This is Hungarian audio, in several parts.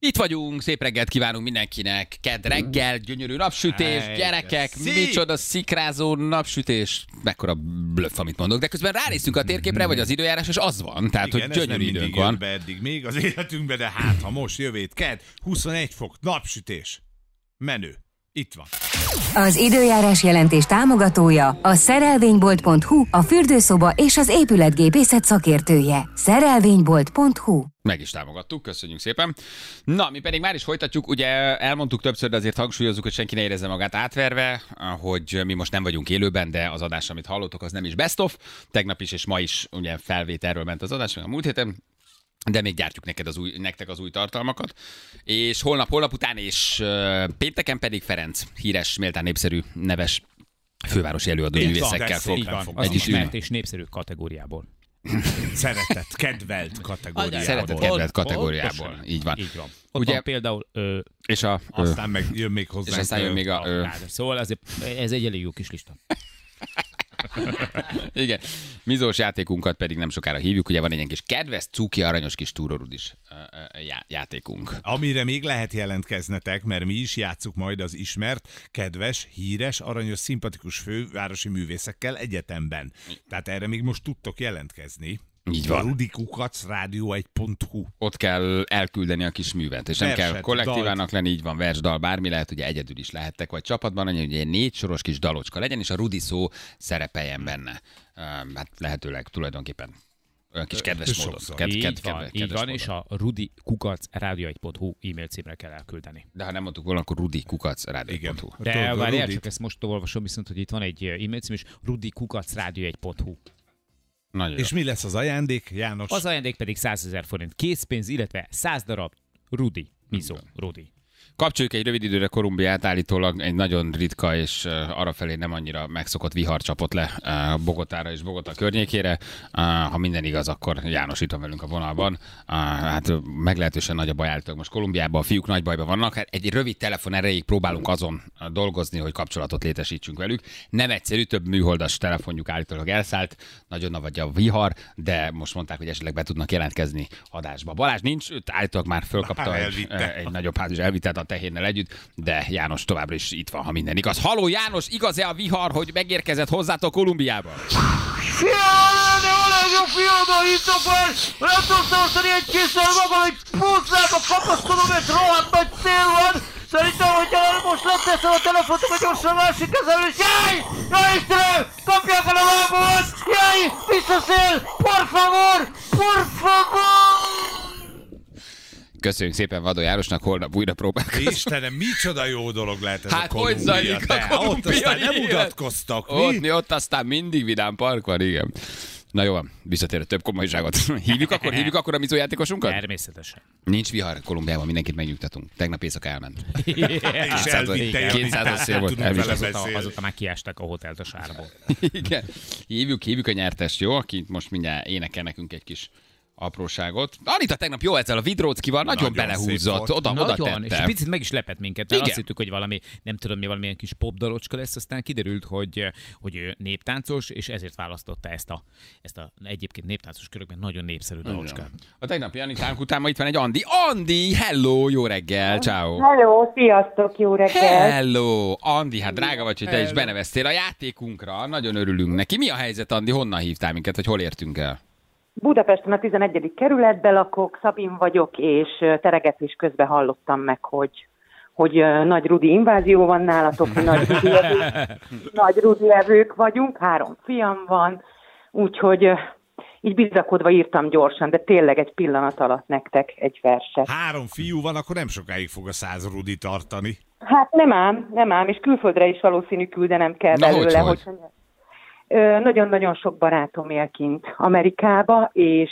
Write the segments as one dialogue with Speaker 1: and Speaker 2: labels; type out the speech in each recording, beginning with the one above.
Speaker 1: Itt vagyunk, szép reggelt kívánunk mindenkinek. Kedd reggel, gyönyörű napsütés,
Speaker 2: Ej,
Speaker 1: gyerekek,
Speaker 2: szép.
Speaker 1: micsoda szikrázó napsütés. Mekkora blöff, amit mondok. De közben ránézünk a térképre, vagy az időjárás, és az van. Tehát,
Speaker 2: Igen,
Speaker 1: hogy
Speaker 2: ez nem
Speaker 1: gyönyörű időnk van.
Speaker 2: be eddig még az életünkbe, de hát, ha most jövét ked, 21 fok, napsütés. Menő. Itt van.
Speaker 3: Az időjárás jelentés támogatója a szerelvénybolt.hu, a fürdőszoba és az épületgépészet szakértője. Szerelvénybolt.hu
Speaker 1: Meg is támogattuk, köszönjük szépen. Na, mi pedig már is folytatjuk, ugye elmondtuk többször, de azért hangsúlyozzuk, hogy senki ne érezze magát átverve, hogy mi most nem vagyunk élőben, de az adás, amit hallottok, az nem is best of. Tegnap is és ma is ugye felvételről ment az adás, meg a múlt héten, de még gyártjuk neked az új, nektek az új tartalmakat. És holnap, holnap után és uh, pénteken pedig Ferenc, híres, méltán népszerű, neves fővárosi előadó művészekkel fog együtt ülni.
Speaker 4: ismert és népszerű kategóriából.
Speaker 2: Szeretett, kedvelt kategóriában.
Speaker 1: Szeretett kedvelt kategóriából. Így van.
Speaker 4: Így van. Ott
Speaker 1: Ugye-
Speaker 4: van például ö,
Speaker 1: És, a, ö,
Speaker 2: Aztán meg jön még hozzá.
Speaker 1: és aztán jön még a... Ö,
Speaker 4: a Szóval azért ez egy elég jó kis lista.
Speaker 1: Igen. Mizós játékunkat pedig nem sokára hívjuk, ugye van egy ilyen kis kedves, cuki, aranyos kis túrorudis ö, ö, já- játékunk.
Speaker 2: Amire még lehet jelentkeznetek, mert mi is játsszuk majd az ismert, kedves, híres, aranyos, szimpatikus fővárosi művészekkel egyetemben. Tehát erre még most tudtok jelentkezni.
Speaker 1: Így van.
Speaker 2: Rudikukac rádió 1.hu.
Speaker 1: Ott kell elküldeni a kis művet, és nem
Speaker 2: Verset,
Speaker 1: kell kollektívának lenni, így van, vers, dal, bármi lehet, ugye egyedül is lehettek, vagy csapatban, annyi, hogy egy négy soros kis dalocska legyen, és a Rudi szó szerepeljen benne. Hát lehetőleg tulajdonképpen olyan kis kedves
Speaker 2: sokszor.
Speaker 1: módon. Ked,
Speaker 4: így
Speaker 1: ked,
Speaker 4: van,
Speaker 1: kedve-
Speaker 4: így
Speaker 1: kedves
Speaker 4: van és
Speaker 1: módon.
Speaker 4: a rudi kukac rádió1.hu e-mail címre kell elküldeni.
Speaker 1: De ha nem mondtuk volna, akkor Rudi kukac
Speaker 2: Igen.
Speaker 1: rádió.hu.
Speaker 4: De
Speaker 2: Tudod, a
Speaker 4: várjál, csak ezt most olvasom, viszont, hogy itt van egy e-mail cím, és rudi kukac rádió1.hu.
Speaker 1: Nagyon jó.
Speaker 2: És mi lesz az ajándék, János?
Speaker 4: Az ajándék pedig 100 ezer forint készpénz, illetve 100 darab Rudi, Mizó, Rudi.
Speaker 1: Kapcsoljuk egy rövid időre Kolumbiát, állítólag egy nagyon ritka és arrafelé nem annyira megszokott vihar csapott le Bogotára és Bogota környékére. Ha minden igaz, akkor János itt van velünk a vonalban. Hát meglehetősen nagy a baj állítólag most Kolumbiában, a fiúk nagy bajban vannak. Hát egy rövid telefon erejéig próbálunk azon dolgozni, hogy kapcsolatot létesítsünk velük. Nem egyszerű, több műholdas telefonjuk állítólag elszállt, nagyon nagy a vihar, de most mondták, hogy esetleg be tudnak jelentkezni adásba. Balázs nincs, őt állítólag már fölkapta egy, egy nagyobb ház, és elvitte tehénnel együtt, de János továbbra is itt van, ha minden igaz. Haló János, igaz-e a vihar, hogy megérkezett hozzátok Kolumbiába?
Speaker 5: Fiala, de a legjobb fiammal hívtak fel! Nem tudtam tartani egy késsel magam, egy puszlába kapaszkodom, egy rohadt nagy szél van! Szerintem, hogyha most leteszem a telefont, akkor gyorsan másik kezemre, és jaj! Jaj, Istenem! Kapják el a lábamat! Jaj! Visszaszél! Por favor! Por favor!
Speaker 1: Köszönjük szépen Vadó Járosnak, holnap újra próbálkozunk.
Speaker 2: Istenem, micsoda jó dolog lehet ez
Speaker 1: Hát
Speaker 2: a
Speaker 1: hogy zajlik a
Speaker 2: Ott aztán nem mutatkoztak,
Speaker 1: Ott,
Speaker 2: mi?
Speaker 1: ott aztán mindig vidám park van, igen. Na jó, van, visszatérő több komolyságot. Hívjuk akkor, hívjuk akkor a mizójátékosunkat?
Speaker 4: Természetesen.
Speaker 1: Nincs vihar Kolumbiában, mindenkit megnyugtatunk. Tegnap éjszaka elment.
Speaker 2: És
Speaker 1: 200
Speaker 2: elvitte,
Speaker 1: igen, 200 szél volt,
Speaker 4: Azóta, azóta már kiásták a hotelt a sárból.
Speaker 1: Igen. Hívjuk, hívjuk a nyertest, jó? Aki most mindjárt énekel nekünk egy kis apróságot. Anita tegnap jó ezzel a Vidróckival nagyon,
Speaker 2: Nagyon
Speaker 1: belehúzott, oda, oda
Speaker 4: Nagyon, és
Speaker 1: tette.
Speaker 4: picit meg is lepett minket, mert
Speaker 1: Igen.
Speaker 4: azt hittük, hogy valami, nem tudom mi, valamilyen kis popdalocska lesz, aztán kiderült, hogy, hogy ő néptáncos, és ezért választotta ezt a, ezt a egyébként néptáncos körökben nagyon népszerű dalocskát.
Speaker 1: A tegnapi Anitánk után ma itt van egy Andi. Andi, hello, jó reggel, ciao.
Speaker 6: Hello, sziasztok, jó reggelt!
Speaker 1: Hello, Andi, hát drága vagy, hogy te is beneveztél a játékunkra, nagyon örülünk neki. Mi a helyzet, Andi, honnan hívtál minket, vagy hol értünk el?
Speaker 6: Budapesten a 11. kerületben lakok, Szabin vagyok, és teregetés közben hallottam meg, hogy hogy nagy Rudi invázió van nálatok, hogy nagy Rudi, evők, nagy Rudi evők vagyunk, három fiam van, úgyhogy így bizakodva írtam gyorsan, de tényleg egy pillanat alatt nektek egy verset.
Speaker 2: Három fiú van, akkor nem sokáig fog a száz Rudi tartani.
Speaker 6: Hát nem ám, nem ám, és külföldre is valószínű küldenem kell
Speaker 1: Na, hogy,
Speaker 6: belőle.
Speaker 1: hogy?
Speaker 6: Ö, Nagyon-nagyon sok barátom él kint Amerikába, és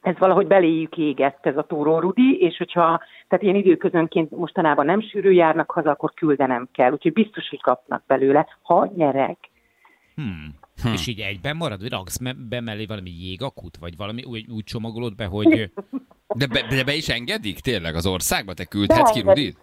Speaker 6: ez valahogy beléjük égett ez a túró Rudi, és hogyha, tehát ilyen időközönként mostanában nem sűrű járnak haza, akkor küldenem kell, úgyhogy biztos, hogy kapnak belőle, ha nyerek.
Speaker 4: Hmm. Hm. És így egyben marad, vagy raksz be mellé valami jégakut, vagy valami úgy, úgy csomagolod be, hogy
Speaker 1: De be, de be is engedik tényleg az országba? Te küldhetsz ki. Rudit?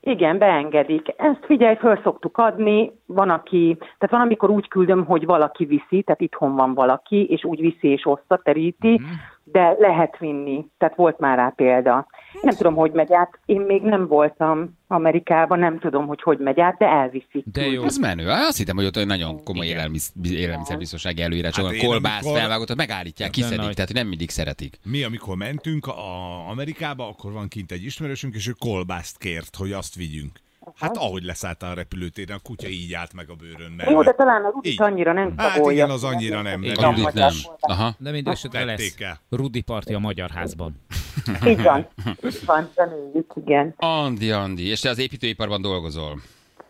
Speaker 6: Igen, beengedik. Ezt figyelj, föl szoktuk adni, van, aki, tehát van, amikor úgy küldöm, hogy valaki viszi, tehát itthon van valaki, és úgy viszi és oszta, teríti,
Speaker 4: Mhm.
Speaker 6: de lehet vinni. Tehát volt már rá példa. Nem tudom, hogy megy át. Én még nem voltam Amerikában, nem tudom, hogy hogy megy át, de elviszik.
Speaker 4: De jó.
Speaker 1: Ez menő. Ah, Azt hittem, hogy ott olyan nagyon komoly
Speaker 4: Igen.
Speaker 1: élelmiszer, élelmiszerbiztonsági előírások,
Speaker 2: Hát
Speaker 1: hát
Speaker 2: én
Speaker 1: kolbász
Speaker 2: amikor-
Speaker 1: felvágottat, megállítják,
Speaker 4: Hát
Speaker 1: kiszedik, tehát hogy nem mindig szeretik.
Speaker 2: Mi, amikor mentünk a Amerikába, akkor van kint egy ismerősünk, és ő kolbászt kért, hogy azt vigyünk. Hát ahogy leszállt a repülőtéren, a kutya így állt meg a bőrön mellett.
Speaker 6: Jó, de talán a Rudit annyira nem
Speaker 2: Hát
Speaker 6: tagolja.
Speaker 2: igen, az annyira nem.
Speaker 1: A
Speaker 2: nem.
Speaker 1: Rudit nem. Aha.
Speaker 4: De minden esetre lesz
Speaker 2: el.
Speaker 4: Rudi parti a Magyar Házban.
Speaker 6: Így van. Így van, reméljük, igen.
Speaker 1: Andi, Andi, és te az építőiparban dolgozol.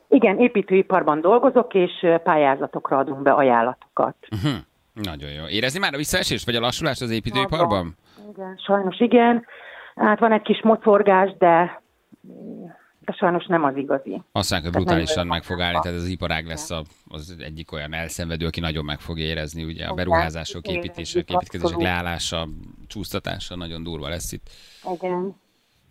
Speaker 6: Igen, építőiparban dolgozok, és pályázatokra adunk be ajánlatokat.
Speaker 1: Hm. Nagyon jó. Érezni már a visszaesést, vagy a lassulást az építőiparban?
Speaker 6: Igen, sajnos igen. Hát van egy kis mocorgás, de de sajnos nem az igazi.
Speaker 1: Azt mondják, hogy brutálisan meg fog állni, tehát az iparág lesz a, az egyik olyan elszenvedő, aki nagyon meg fog érezni, ugye a beruházások, építések, építkezések leállása, csúsztatása nagyon durva lesz itt.
Speaker 6: Igen.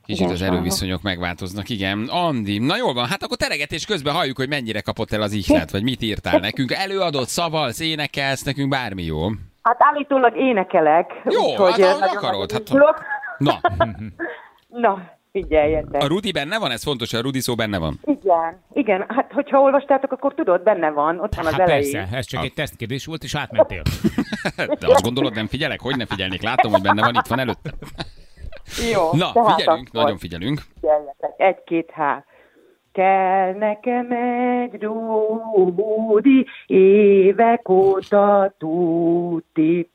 Speaker 1: Kicsit
Speaker 6: Igen,
Speaker 1: az erőviszonyok megváltoznak, igen. Andi, na jól van, hát akkor teregetés közben halljuk, hogy mennyire kapott el az ihlet, vagy mit írtál nekünk. Előadott, szavalsz, énekelsz, nekünk bármi jó.
Speaker 6: Hát állítólag énekelek.
Speaker 1: Jó,
Speaker 6: úgyhogy,
Speaker 1: hát ahogy akarod, hát-. Na,
Speaker 6: Na, figyeljetek.
Speaker 1: a Rudi benne van, ez fontos, a Rudi szó benne van.
Speaker 6: Igen, igen, hát hogyha olvastátok, akkor tudod, benne van, ott van az
Speaker 4: Hát
Speaker 6: elején.
Speaker 4: persze, ez csak egy tesztkérdés volt, és átmentél.
Speaker 1: De azt gondolod, nem figyelek? Hogy ne figyelnék? Látom, hogy benne van, itt van előttem.
Speaker 6: Jó,
Speaker 1: Na, figyelünk,
Speaker 6: akkor
Speaker 1: nagyon figyelünk.
Speaker 6: figyeljetek. Egy-két há. Kell nekem egy rúdi, évek óta tuti.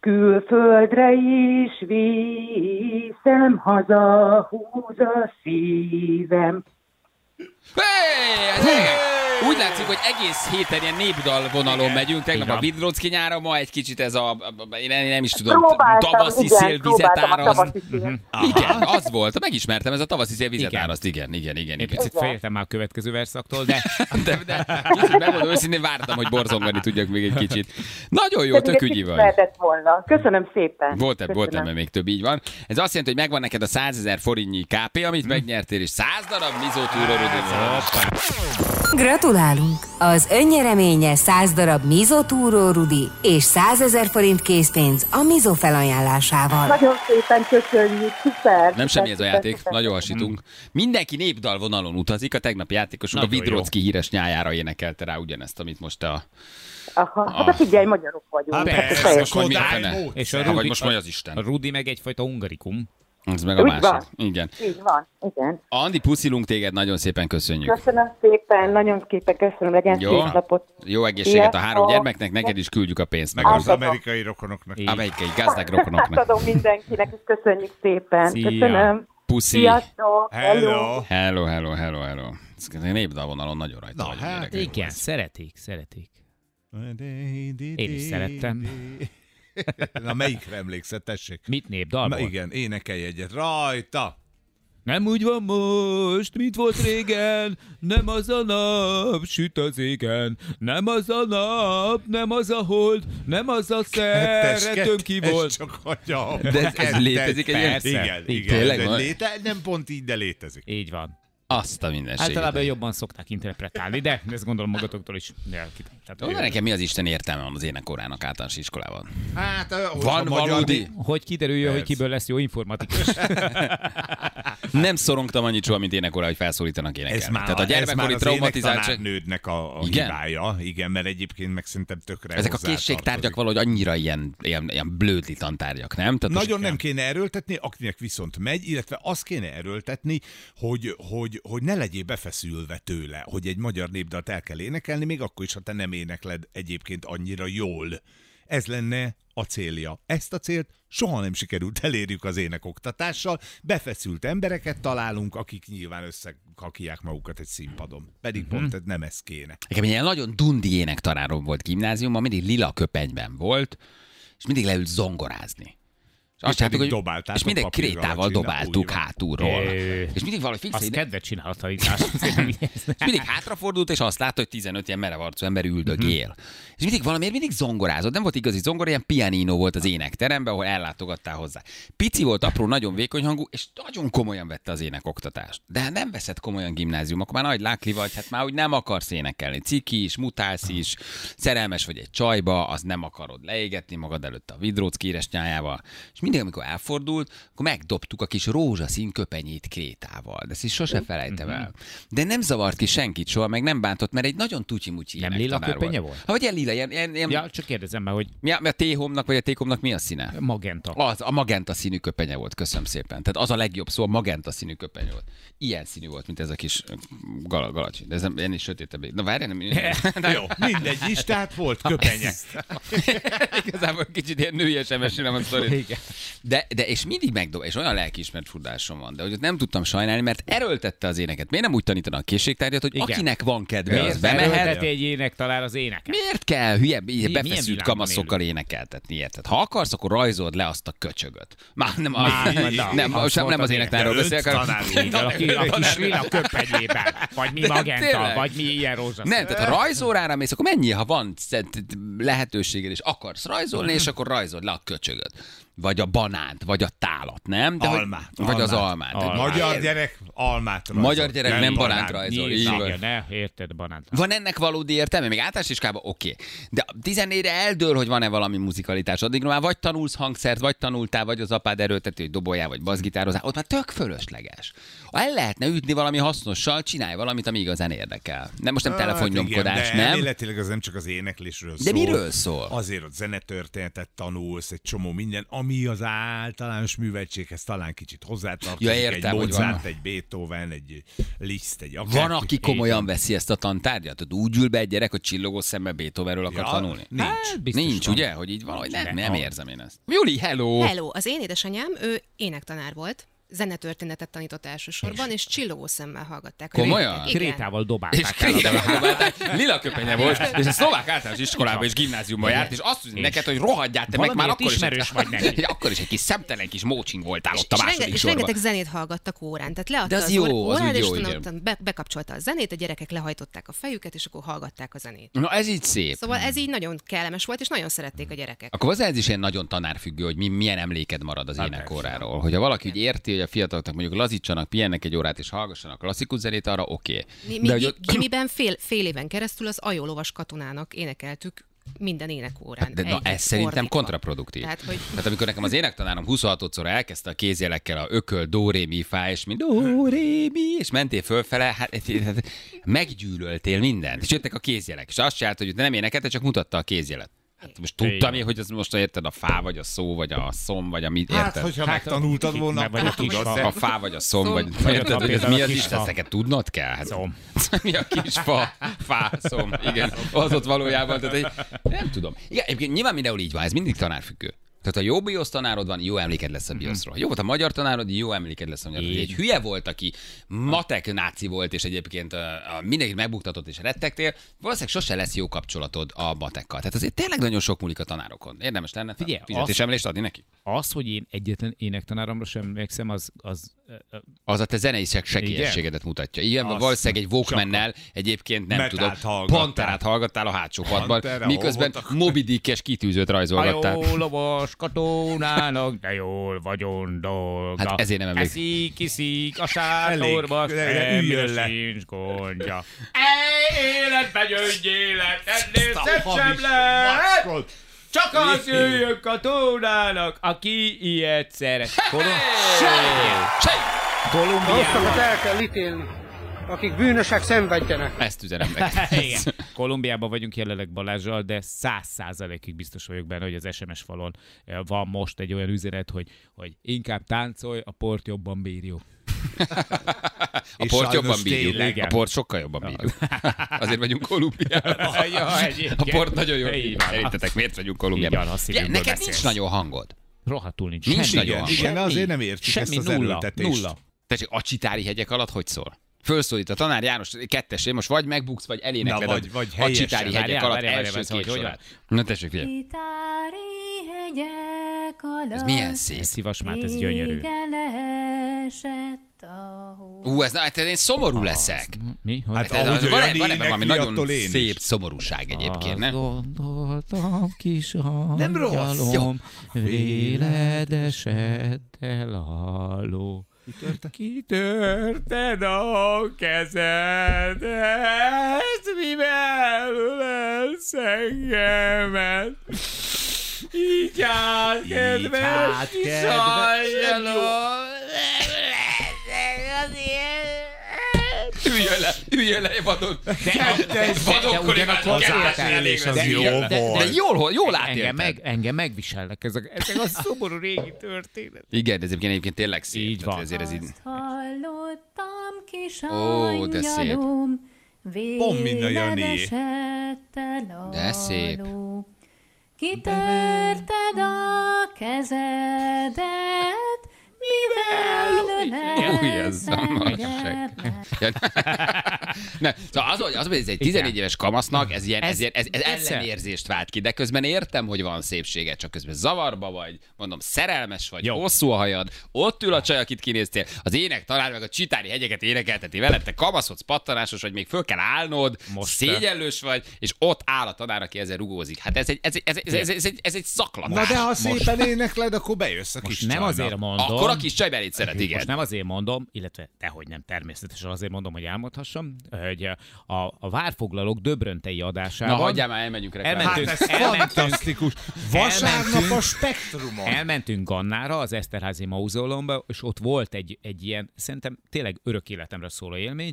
Speaker 6: Külföldre is viszem, haza húz a szívem.
Speaker 1: Hey, ez Úgy látszik, hogy egész héten ilyen népdal vonalon megyünk. Tegnap
Speaker 4: Igen.
Speaker 1: a Vidrocki nyára, ma egy kicsit ez a, én nem, nem is tudom,
Speaker 6: Próbáltam,
Speaker 1: tavaszi
Speaker 6: igen,
Speaker 1: szél vizet
Speaker 6: próbáltam a
Speaker 1: árazt.
Speaker 6: szél.
Speaker 1: Igen, az volt, megismertem, ez a tavaszi szél vizet
Speaker 4: Igen.
Speaker 1: áraszt. Igen, igen, igen,
Speaker 4: Egy
Speaker 1: igen.
Speaker 4: picit féltem már a következő verszaktól, de
Speaker 1: De, de kicsit megmondom őszintén, vártam, hogy borzongani tudjak még egy kicsit. Nagyon jó, tök ügyi vagy.
Speaker 6: Volna. Köszönöm szépen.
Speaker 1: Volt, volt
Speaker 6: Köszönöm.
Speaker 1: ebben még több, így van. Ez azt jelenti, hogy megvan neked a 100 ezer forintnyi KP, amit megnyertél, és 100 darab
Speaker 3: Gratulálunk! Az önnyereménye 100 darab Mizo Túró Rudi és 100 ezer forint készpénz a Mizo felajánlásával.
Speaker 6: Nagyon szépen köszönjük, szuper.
Speaker 1: Nem semmi ez a játék,
Speaker 6: szuper.
Speaker 1: nagyon hasítunk. Mindenki népdal vonalon utazik, a tegnapi játékosunk a
Speaker 4: jó.
Speaker 1: Vidrocki híres nyájára énekelte rá ugyanezt, amit most a...
Speaker 6: Aha, hát figyelj, magyarok vagyunk.
Speaker 2: Hát
Speaker 6: Hát,
Speaker 2: persze,
Speaker 1: most a
Speaker 2: módszer.
Speaker 4: És a
Speaker 1: Ha,
Speaker 4: Rudi,
Speaker 1: vagy most vagy az
Speaker 4: a
Speaker 1: Isten.
Speaker 4: Rudi meg egyfajta ungarikum.
Speaker 1: Ez meg a
Speaker 6: Úgy
Speaker 1: másik.
Speaker 6: van.
Speaker 1: Igen.
Speaker 6: Így van, igen.
Speaker 1: Andi, puszilunk téged, nagyon szépen köszönjük.
Speaker 6: Köszönöm szépen, nagyon szépen köszönöm, legyen
Speaker 1: Jó.
Speaker 6: szép napot.
Speaker 1: Jó egészséget a három gyermeknek, neked is küldjük a pénzt.
Speaker 2: Meg az amerikai rokonoknak.
Speaker 4: Így.
Speaker 1: Amelyik egy gazdag rokonoknak.
Speaker 6: Átadom mindenkinek, és köszönjük szépen.
Speaker 4: Szia.
Speaker 6: Köszönöm.
Speaker 1: Puszi.
Speaker 6: Sziasztok.
Speaker 2: Hello.
Speaker 1: Hello, hello, hello, hello. Népdalvonalon nagyon rajta
Speaker 2: Na,
Speaker 1: vagy.
Speaker 2: hát.
Speaker 4: Igen, szeretik, szeretik. Én is szerettem.
Speaker 2: Na, melyikre emlékszel, tessék?
Speaker 4: Mit
Speaker 2: Na,
Speaker 4: népdalból?
Speaker 2: igen, énekelj egyet. Rajta!
Speaker 4: Nem úgy van most, mint volt régen, nem az a nap, süt az égen, nem az a nap, nem az a hold, nem az a szeretőm ki volt.
Speaker 2: csak hagyja.
Speaker 1: De ez- ez létezik egy
Speaker 2: persze. Igen, igen.
Speaker 1: tényleg van?
Speaker 2: léte, nem pont így, de létezik.
Speaker 4: Így van.
Speaker 1: Azt a mindenséget.
Speaker 4: Általában jobban szokták interpretálni, de ezt gondolom magatoktól is. De, tehát,
Speaker 1: Jó, de nekem mi az Isten értelme van az énekórának általános iskolában?
Speaker 2: Hát,
Speaker 1: Van valódi?
Speaker 4: hogy kiderüljön, hogy kiből lesz jó informatikus.
Speaker 1: Nem szorongtam annyit soha, mint énekórá, hogy felszólítanak énekelni.
Speaker 2: Ez már,
Speaker 1: Tehát a gyermekkori traumatizáltság...
Speaker 2: nődnek a, a
Speaker 1: Igen?
Speaker 2: hibája. Igen, mert egyébként meg szerintem tökre
Speaker 1: Ezek a készségtárgyak valahogy annyira ilyen, ilyen, ilyen blödli tantárgyak, nem? Tehát
Speaker 2: Nagyon nem kéne erőltetni, akinek viszont megy, illetve azt kéne erőltetni, hogy, hogy, hogy ne legyél befeszülve tőle, hogy egy magyar népdalt el kell énekelni, még akkor is, ha te nem énekled egyébként annyira jól. Ez lenne a célja. Ezt a célt soha nem sikerült elérjük az énekoktatással. Befeszült embereket találunk, akik nyilván összekakiják magukat egy színpadon. Pedig
Speaker 1: Mhm.
Speaker 2: pont nem ez kéne.
Speaker 1: Nekem egy ilyen nagyon dundi énektanárom volt gimnáziumban, mindig lila köpenyben volt, és mindig leült zongorázni. És azt csináltuk, hogy
Speaker 2: dobáltátok
Speaker 1: és mindig krétával dobáltuk
Speaker 2: úgy
Speaker 1: hátulról.
Speaker 4: É.
Speaker 1: És mindig valahogy fix,
Speaker 4: Az
Speaker 1: egy-
Speaker 4: kedvet csinál a tanítás.
Speaker 1: és mindig hátrafordult, és azt látta, hogy 15 ilyen merev arcú ember üldögél.
Speaker 2: Mhm.
Speaker 1: És mindig valamiért mindig zongorázott. Nem volt igazi zongora, ilyen pianino volt az énekteremben, ahol ellátogattál hozzá. Pici volt, apró, nagyon vékony hangú, és nagyon komolyan vette az énekoktatást. De hát nem veszed komolyan gimnázium, akkor már nagy lákli vagy, hát már úgy nem akarsz énekelni. Ciki is, mutálsz is, szerelmes vagy egy csajba, az nem akarod leégetni magad előtt a vidróc kéres nyájával. És mindig, amikor elfordult, akkor megdobtuk a kis rózsaszín köpenyét krétával. De ezt is sose felejtem el. De nem zavart ki senkit soha, meg nem bántott, mert egy nagyon tutyi-mutyi
Speaker 4: Nem lila köpenye volt?
Speaker 1: Ha, vagy ilyen lila, ilyen, ilyen, ilyen
Speaker 4: Ja, csak kérdezem már, hogy
Speaker 1: mi a, mi a téhomnak vagy a tékomnak mi a színe?
Speaker 4: magenta.
Speaker 1: Az, a magenta színű köpenye volt, köszönöm szépen. Tehát az a legjobb szó, a magenta színű köpenye volt. Ilyen színű volt, mint ez a kis gal- galacsi. De ez nem, ennél sötétebb. Na várj, nem, nem,
Speaker 2: Jó, mindegy is, tehát volt köpenye.
Speaker 1: Igazából kicsit ilyen nőies mesélem a sztorit.
Speaker 4: Igen.
Speaker 1: De, de és mindig megdob, és olyan lelkiismert fudásom van, de hogy ott nem tudtam sajnálni, mert erőltette az éneket. Miért nem úgy tanítanak a készségtárgyat, hogy
Speaker 4: Igen.
Speaker 1: akinek van kedve, az
Speaker 4: Miért
Speaker 1: bemehet,
Speaker 4: erőlteti egy ének talál az éneket?
Speaker 1: Miért kell hülye,
Speaker 4: milyen
Speaker 1: befeszült kamaszokkal énekeltetni, érted? Ha akarsz, akkor rajzold le azt a köcsögöt. Már nem, a,
Speaker 4: Már,
Speaker 1: nem,
Speaker 4: na,
Speaker 1: nem,
Speaker 4: az
Speaker 1: most nem, nem az
Speaker 4: az
Speaker 1: énektárról
Speaker 2: ének.
Speaker 1: beszélek, hanem...
Speaker 4: aki a kis lila köpenyében, vagy mi magenta, vagy mi ilyen rózsaszín.
Speaker 1: Nem, tehát ha rajzórára mész, akkor mennyi, ha van lehetőséged, és akarsz rajzolni, és akkor rajzold le a köcsögöt. Vagy a banánt, vagy a tálat, nem? hogy-
Speaker 2: Almát,
Speaker 1: Vagy az
Speaker 2: almát.
Speaker 1: almát.
Speaker 4: Almát.
Speaker 2: Magyar gyerek almát rajzol.
Speaker 1: Magyar gyerek nem banánt rajzol. Így van.
Speaker 4: Ne, érted, banánt.
Speaker 1: Van ennek valódi értelme? Még általános iskában oké. De 14-re eldől, hogy van-e valami muzikalitás. Addig már vagy tanulsz hangszert, vagy tanultál, vagy az apád erőltető, hogy doboljál, vagy bazgitározál. Ott már tök fölösleges. Ha el lehetne ütni valami hasznossal, csinálj valamit, ami igazán érdekel. Nem most nem
Speaker 2: Hát
Speaker 1: telefonnyomkodás,
Speaker 2: igen, de
Speaker 1: nem?
Speaker 2: elméletileg az nem csak az éneklésről
Speaker 1: De
Speaker 2: szól.
Speaker 1: miről szól?
Speaker 2: Azért ott zenetörténetet tanulsz, egy csomó minden, ami az általános műveltséghez talán kicsit hozzátartozik.
Speaker 1: Ja, értem,
Speaker 2: egy
Speaker 1: hogy
Speaker 2: Mozart,
Speaker 1: van.
Speaker 2: egy Beethoven, egy Liszt, egy akár.
Speaker 1: Van, aki komolyan veszi ezt a tantárgyat? Tudod, úgy ül be egy gyerek, hogy csillogó szemmel Beethovenről akar
Speaker 2: Ja,
Speaker 1: tanulni?
Speaker 2: Nincs.
Speaker 4: Hát, biztos
Speaker 1: Nincs,
Speaker 4: van.
Speaker 1: ugye? Hogy így valahogy nem,
Speaker 4: Nem.
Speaker 1: nem érzem én ezt. Juli, hello!
Speaker 7: Hello, az én édesanyám, ő énektanár volt, zenetörténetet tanított elsősorban, és csillogó szemmel hallgatták.
Speaker 1: Komolyan?
Speaker 4: Krétával
Speaker 1: És
Speaker 4: dobálták el.
Speaker 1: krétával dobálták, lila köpenye volt, és a szlovák általános iskolában és gimnáziumban járt, és azt mondja
Speaker 4: És
Speaker 1: neked, hogy rohadjál te meg már akkor is.
Speaker 4: ismerős vagy neki.
Speaker 1: akkor is egy kis szemtelen kis mócsing voltál
Speaker 7: És,
Speaker 1: ott a
Speaker 7: és,
Speaker 1: második
Speaker 7: és
Speaker 1: sorban.
Speaker 7: rengeteg zenét hallgattak órán. Tehát leadta
Speaker 1: De az
Speaker 7: az,
Speaker 1: jó, az
Speaker 7: órán, és bekapcsolta a zenét, a gyerekek lehajtották a fejüket, és akkor hallgatták a zenét.
Speaker 1: Na ez így szép.
Speaker 7: Szóval ez így nagyon kellemes volt, és nagyon szerették a gyerekek.
Speaker 1: Akkor az ez is ilyen nagyon tanárfüggő, hogy mi, milyen emléked marad az énekóráról. Hogyha valaki úgy érti, hogy a fiataloknak mondjuk lazítsanak, pihennek egy órát és hallgassanak klasszikus zenét, arra oké.
Speaker 7: Mi,
Speaker 1: De
Speaker 7: mi
Speaker 1: hogy
Speaker 7: gi-
Speaker 1: ott-
Speaker 7: gimiben fél, fél éven keresztül az ajólovas katonának énekeltük minden énekórán.
Speaker 1: De na, ez szerintem
Speaker 7: fordítva.
Speaker 1: kontraproduktív.
Speaker 7: Tehát, hogy
Speaker 1: Tehát amikor nekem az énektanárom 26-szor elkezdte a kézjelekkel a ököl, do, ré, mi, fá, és mi, do, ré, mi, és mentél fölfele, hát, hát meggyűlöltél mindent. És jöttek a kézjelek, és azt csinált, hogy nem énekelte, csak mutatta a kézjelet. Hát most tudtam én, hogy az most érted a fá, vagy a szó, vagy a szom, vagy a mit, érted?
Speaker 2: Hát, hogyha
Speaker 4: Hát,
Speaker 2: megtanultad volna,
Speaker 4: meg vagy a kis fa.
Speaker 1: a fá, vagy a szom,
Speaker 7: Szom.
Speaker 1: vagy érted, hogy ez mi
Speaker 4: a
Speaker 1: az
Speaker 4: kis
Speaker 1: is,
Speaker 4: fa.
Speaker 1: ezeket tudnod kell? Hát,
Speaker 4: Szom.
Speaker 1: mi a kis fa, fá, szom, igen, az ott valójában, tehát egy, nem tudom. Igen, egyébként nyilván mindenhol így van, ez mindig tanárfüggő. Tehát ha jó biosz tanárod van, jó emléked lesz a bioszról. Ha jó volt a magyar tanárod, jó emléked lesz a magyar. Egy hülye volt, aki matek náci volt, és egyébként a mindenkit megbuktatott és rettegtél, valószínűleg sose lesz jó kapcsolatod a matekkal. Tehát azért tényleg nagyon sok múlik a tanárokon. Érdemes lenne
Speaker 4: Figyelj,
Speaker 1: fizetésemlést adni neki?
Speaker 4: Az, hogy én egyetlen énektanáromra sem emlékszem, az, az
Speaker 1: Az a te zenei sekélyességedet mutatja. Igen,
Speaker 2: Azt
Speaker 1: valószínűleg egy Walkmannel egyébként nem tudom,
Speaker 2: hallgattál.
Speaker 1: Panterát hallgattál a hátsó padban, miközben
Speaker 2: voltak?
Speaker 1: Moby Dick-es kitűzőt
Speaker 4: a
Speaker 1: rajzolgattál.
Speaker 4: jó lovas katonának, de jól vagyon dolga.
Speaker 1: Hát ezért nem emlékszem.
Speaker 4: Eszik, iszik a sátorba, semmire sincs gondja. Ej, életbe gyöngy élet, ennél
Speaker 2: a
Speaker 4: szebb sem lehet. Csak az jöjjön katonának, aki ilyet szeret. Kolum- Kolumbiában.
Speaker 8: Azokat el kell ítélni, akik bűnösek szenvedjenek.
Speaker 1: Ezt üzenem neked.
Speaker 4: Igen. Kolumbiában vagyunk jelenleg Balázsral, de száz százalékig biztos vagyok benne, hogy az SMS falon eh, van most egy olyan üzenet, hogy, hogy inkább táncolj, a port jobban bírjuk.
Speaker 1: A
Speaker 2: És
Speaker 1: port jobban bírjuk.
Speaker 2: tényleg.
Speaker 1: A port sokkal jobban bírjuk. Azért vagyunk Kolumbiában. A port nagyon jó. Szerintetek miért vagyunk Kolumbiában? Neked nincs
Speaker 4: beszélsz.
Speaker 1: nagyon hangod.
Speaker 4: Rohadtul nincs.
Speaker 1: Nincs
Speaker 4: Semmi.
Speaker 1: nagyon.
Speaker 2: Igen,
Speaker 1: Semmi.
Speaker 2: azért nem értjük
Speaker 4: Semmi
Speaker 2: ezt az
Speaker 4: nulla.
Speaker 2: erőltetést.
Speaker 4: Nulla.
Speaker 1: Tessék, a csitári hegyek alatt hogy szól? Fölszólít a tanár János kettesé, most vagy megbuksz, vagy elénekled
Speaker 2: Na, vagy- vagy
Speaker 1: a csitári hegyek alatt
Speaker 4: várjál,
Speaker 1: első
Speaker 4: várjál,
Speaker 1: két
Speaker 4: hogy hogy.
Speaker 1: Na tessék, figyelj. Ez milyen szép.
Speaker 4: Ez szivasmát, ez gyönyörű.
Speaker 1: Ú, ez, hát én szomorú leszek.
Speaker 4: Mi? Hogy?
Speaker 2: Hát
Speaker 1: Ez-
Speaker 2: ahogy
Speaker 1: van,
Speaker 2: olyan
Speaker 1: van ebben valami nagyon
Speaker 2: is.
Speaker 1: szép szomorúság egyébként, nem?
Speaker 4: Gondoltam, kis
Speaker 2: Nem rossz.
Speaker 4: angyalom, véled esett el ló. Kitörted a kezedet, mivel ölelsz engemet. Így át, kedves
Speaker 2: kedves.
Speaker 4: angyalom.
Speaker 1: Üljön le, üljön le, vadon.
Speaker 4: de ugyanakkor
Speaker 1: elég.
Speaker 2: Az jó
Speaker 1: De- de-
Speaker 2: volt.
Speaker 1: De jól, jól
Speaker 4: Engem, meg, engem megviselnek ezek, ezek a szomorú régi történet.
Speaker 1: Igen, de ez egyébként, egyébként tényleg szép.
Speaker 4: Így van.
Speaker 1: Ezért ez így...
Speaker 9: Hallottam kis
Speaker 1: Ó, de szép.
Speaker 2: Pont mind a Jani.
Speaker 1: De szép.
Speaker 9: Kitörted a kezedet, mivel
Speaker 1: Új, ez Ne, szóval az, hogy, az, hogy ez egy 14 éves kamasznak, ez, ilyen, ez,
Speaker 4: Ez-
Speaker 1: ez, ez ellenérzést vált ki, de közben értem, hogy van szépsége, csak közben zavarba vagy, mondom, szerelmes vagy,
Speaker 4: Jó.
Speaker 1: hosszú a hajad, ott ül a csaj, akit kinéztél, az ének talán meg a csitári hegyeket énekelteti veled, te kamaszodsz, pattanásos vagy, még föl kell állnod, Most
Speaker 4: Most
Speaker 1: szégyellős vagy, és ott áll a tanár, aki ezzel rugózik. Hát ez egy, ez, egy- ez, egy- ez, ez, ez, egy, ez egy
Speaker 2: Na
Speaker 1: szaklatás.
Speaker 2: de ha szépen énekled, akkor bejössz a kis
Speaker 4: Most nem azért mondom.
Speaker 1: Akkor a kis csaj beléd szeret, igen.
Speaker 4: Most nem azért mondom, illetve dehogy nem, természetesen azért mondom, hogy elmondhassam, hogy a, a várfoglalók döbröntei
Speaker 1: Na,
Speaker 4: adásában...
Speaker 1: hagyjál már, elmegyünk reklámra.
Speaker 2: Hát
Speaker 4: Elmentünk,
Speaker 2: ez
Speaker 4: elmentünk,
Speaker 2: fantasztikus. Vasárnap a Spektrumon.
Speaker 4: elmentünk Gannára, az Eszterházi Mauzolomba, és ott volt egy, egy ilyen, szerintem tényleg örök életemre szóló élmény,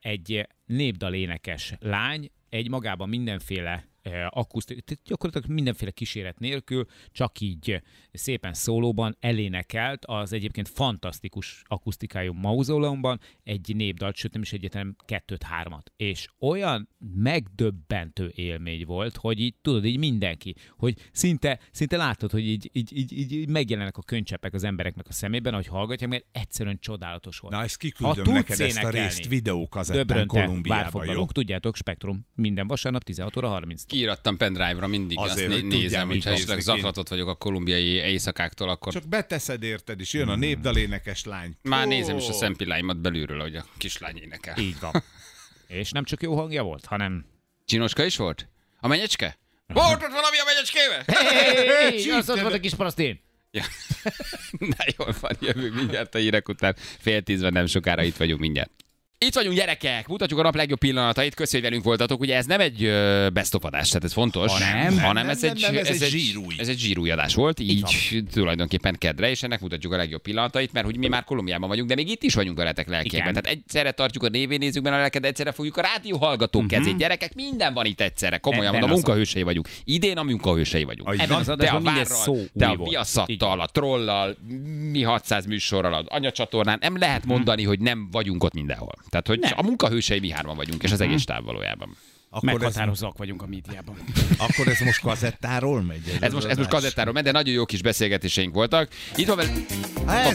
Speaker 4: egy népdalénekes lány, egy magában mindenféle akusztik, tehát gyakorlatilag mindenféle kíséret nélkül, csak így eh, szépen szólóban elénekelt az egyébként fantasztikus akusztikájú mauzolomban egy népdalt, sőt nem is egyetem kettőt-hármat. És olyan megdöbbentő élmény volt, hogy így tudod, így mindenki, hogy szinte, szinte látod, hogy így, így, így, így, megjelennek a könycseppek az embereknek a szemében, hogy hallgatják, mert egyszerűen csodálatos volt.
Speaker 2: Na, ezt
Speaker 4: Ha
Speaker 2: kiküldöm
Speaker 4: tudsz
Speaker 2: neked ezt a részt videókazettán Kolumbiában,
Speaker 4: várfoglalók, tudjátok, Spektrum, minden vasárnap 16 óra 30.
Speaker 1: Kiírattam pendrive-ra mindig,
Speaker 2: Azért,
Speaker 1: azt né- nézem, hogyha esetleg zaklatott vagyok a kolumbiai éjszakáktól, akkor
Speaker 2: Csak beteszed érted, és jön a népdalénekes lány.
Speaker 1: már nézem is a szempilláimat belülről, hogy a kislány énekel.
Speaker 4: Így van. És nem csak jó hangja volt, hanem...
Speaker 1: Csinoska is volt? A menyecske? Volt ott valami a menyecskébe?
Speaker 4: Hey, az ott volt a kis parasztén.
Speaker 1: Ja. Na jól van, jövünk mindjárt a hírek után. Fél tízben nem sokára itt vagyunk mindjárt. Itt vagyunk gyerekek, mutatjuk a nap legjobb pillanatait, köszi, hogy velünk voltatok. Ugye ez nem egy ö, best of adás, tehát ez fontos.
Speaker 4: Ha nem,
Speaker 1: hanem
Speaker 2: nem,
Speaker 1: ez,
Speaker 2: nem,
Speaker 1: egy,
Speaker 2: nem, ez
Speaker 1: ez,
Speaker 2: egy zsírúj.
Speaker 1: Ez egy zsírúj adás volt, így tulajdonképpen kedre, és ennek mutatjuk a legjobb pillanatait, mert hogy mi már Kolumbiában vagyunk, de még itt is vagyunk a retek lelkében.
Speaker 4: Igen.
Speaker 1: Tehát egyszerre tartjuk a névénézőkben a lelket, egyszerre fogjuk a rádió hallgatók kezét. Gyerekek, minden van itt egyszerre. Komolyan mondom,
Speaker 4: a-
Speaker 1: munkahősei vagyunk. Idén a munkahősei vagyunk.
Speaker 4: Ebben az
Speaker 1: Te a várral,
Speaker 4: szó
Speaker 1: te a a trollal, mi 600 műsorral, az anyacsatornán, nem lehet mondani, hogy nem vagyunk ott mindenhol. Tehát, hogy
Speaker 4: Nem.
Speaker 1: a munkahősei mi hárman vagyunk, és az egész táv valójában.
Speaker 2: Akkor ez,
Speaker 4: Meghatározóak vagyunk a médiában.
Speaker 2: akkor ez most kazettáról megy?
Speaker 1: Ez most, ez most kazettáról ment, de nagyon jó kis beszélgetéseink voltak. Itt van velünk...
Speaker 2: Ez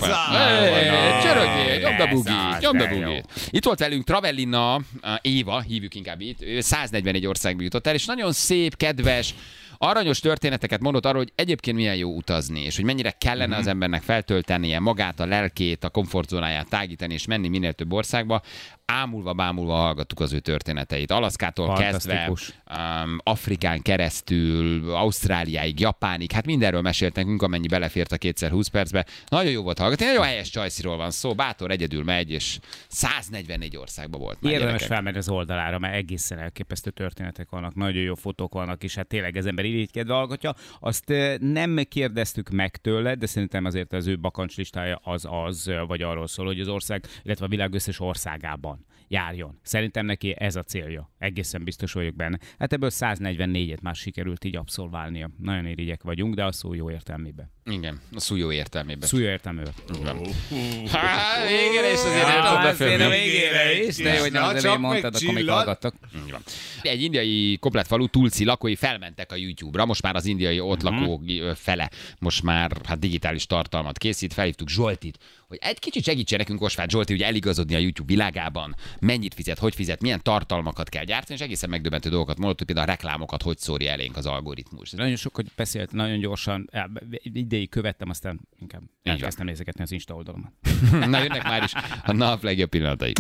Speaker 1: Csörögjél, nyomd a
Speaker 4: Ez
Speaker 1: bugit, nyomd a bugit. Itt volt velünk Travellina, Éva, hívjuk inkább itt, ő 141 országba jutott el, és nagyon szép, kedves, aranyos történeteket mondott arról, hogy egyébként milyen jó utazni, és hogy mennyire kellene az embernek feltöltenie magát, a lelkét, a komfortzónáját tágítani, és menni minél több országba. Ámulva, bámulva hallgattuk az ő történeteit. Alaszkától kezdve, um, Afrikán keresztül, Ausztráliáig, Japánig, hát mindenről mesélt nekünk, amennyi belefért a kétszer 20 percbe. Nagyon jó volt hallgatni, nagyon helyes csajsziról van szó, bátor egyedül megy, és 144 országban volt
Speaker 4: Érdemes felmenni az oldalára, mert egészen elképesztő történetek vannak, nagyon jó fotók vannak, és hát tényleg az ember irigykedve hallgatja. Azt nem kérdeztük meg tőle, de szerintem azért az ő bakancslistája az az, vagy arról szól, hogy az ország, illetve a világ összes országában járjon. Szerintem neki ez a célja. Egészen biztos vagyok benne. Hát ebből 144-et már sikerült így abszolválnia. Nagyon irigyek vagyunk, de a szó jó értelmében.
Speaker 1: Igen, a szó jó értelmében.
Speaker 4: Szó jó értelmében.
Speaker 1: Hát, végére is azért nem tudom befőzni.
Speaker 4: végére is, de jó, hogy nem az elején mondtad, akkor még hallgattak.
Speaker 1: Egy indiai komplet falu Tulsi lakói felmentek a YouTube-ra, most már az indiai ott lakók ö, fele most már hát digitális tartalmat készít, felhívtuk Zsoltit, hogy egy kicsit segítsen nekünk Osváth Zsolti, hogy eligazodni a YouTube világában, mennyit fizet, hogy fizet, milyen tartalmakat kell gyártani, és egészen megdöbbentő dolgokat mondott, hogy például a reklámokat hogy szórja elénk az algoritmus.
Speaker 4: Nagyon sokat beszélt, nagyon gyorsan, ideig követtem, aztán inkább elkezdtem nézegetni az Insta oldalomat.
Speaker 1: Na, jönnek már is a nap legjobb pillanatai.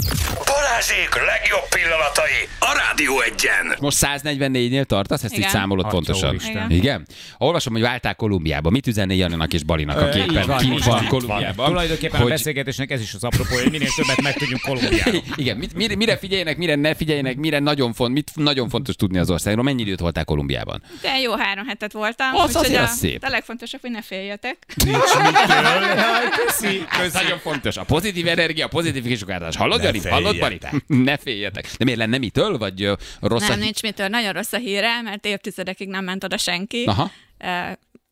Speaker 10: Balázsék legjobb pillanatai a Rádió egyen.
Speaker 1: Most 144-nél tartasz, ezt így
Speaker 11: Igen.
Speaker 1: számolod
Speaker 4: Atya
Speaker 1: pontosan.
Speaker 4: úristen.
Speaker 1: Igen? Olvasom, hogy váltál Kolumbiába. Mit üzenné Janinak és Balinak,
Speaker 4: Ö,
Speaker 1: aki
Speaker 4: így
Speaker 1: éppen
Speaker 4: van,
Speaker 1: kint van
Speaker 4: itt
Speaker 1: Kolumbiában?
Speaker 4: Tulajdonképpen a beszélgetésnek ez is az apropó, hogy minél többet megtudjunk Kolumbiáról.
Speaker 1: Igen, mit, mire, mire figyeljenek, mire ne figyeljenek, mire nagyon, font, mit nagyon fontos tudni az országról. Mennyi időt voltál Kolumbiában?
Speaker 11: De jó három hetet voltam.
Speaker 1: Az
Speaker 11: úgyhogy
Speaker 1: azért
Speaker 11: a,
Speaker 1: az szép.
Speaker 11: a legfontosabb, hogy ne féljetek.
Speaker 4: Köszi.
Speaker 1: Ez nagyon fontos. A pozitív energia, a pozitív kisugárzás. Hallod,
Speaker 2: Ne
Speaker 1: Jani? Hallod,
Speaker 2: féljetek.
Speaker 1: Ne féljetek. De miért lenne mitől? Vagy rossz a
Speaker 11: nem,
Speaker 1: hí-
Speaker 11: nincs mitől. Nagyon rossz a híre, mert évtizedekig nem ment oda senki.
Speaker 1: Aha.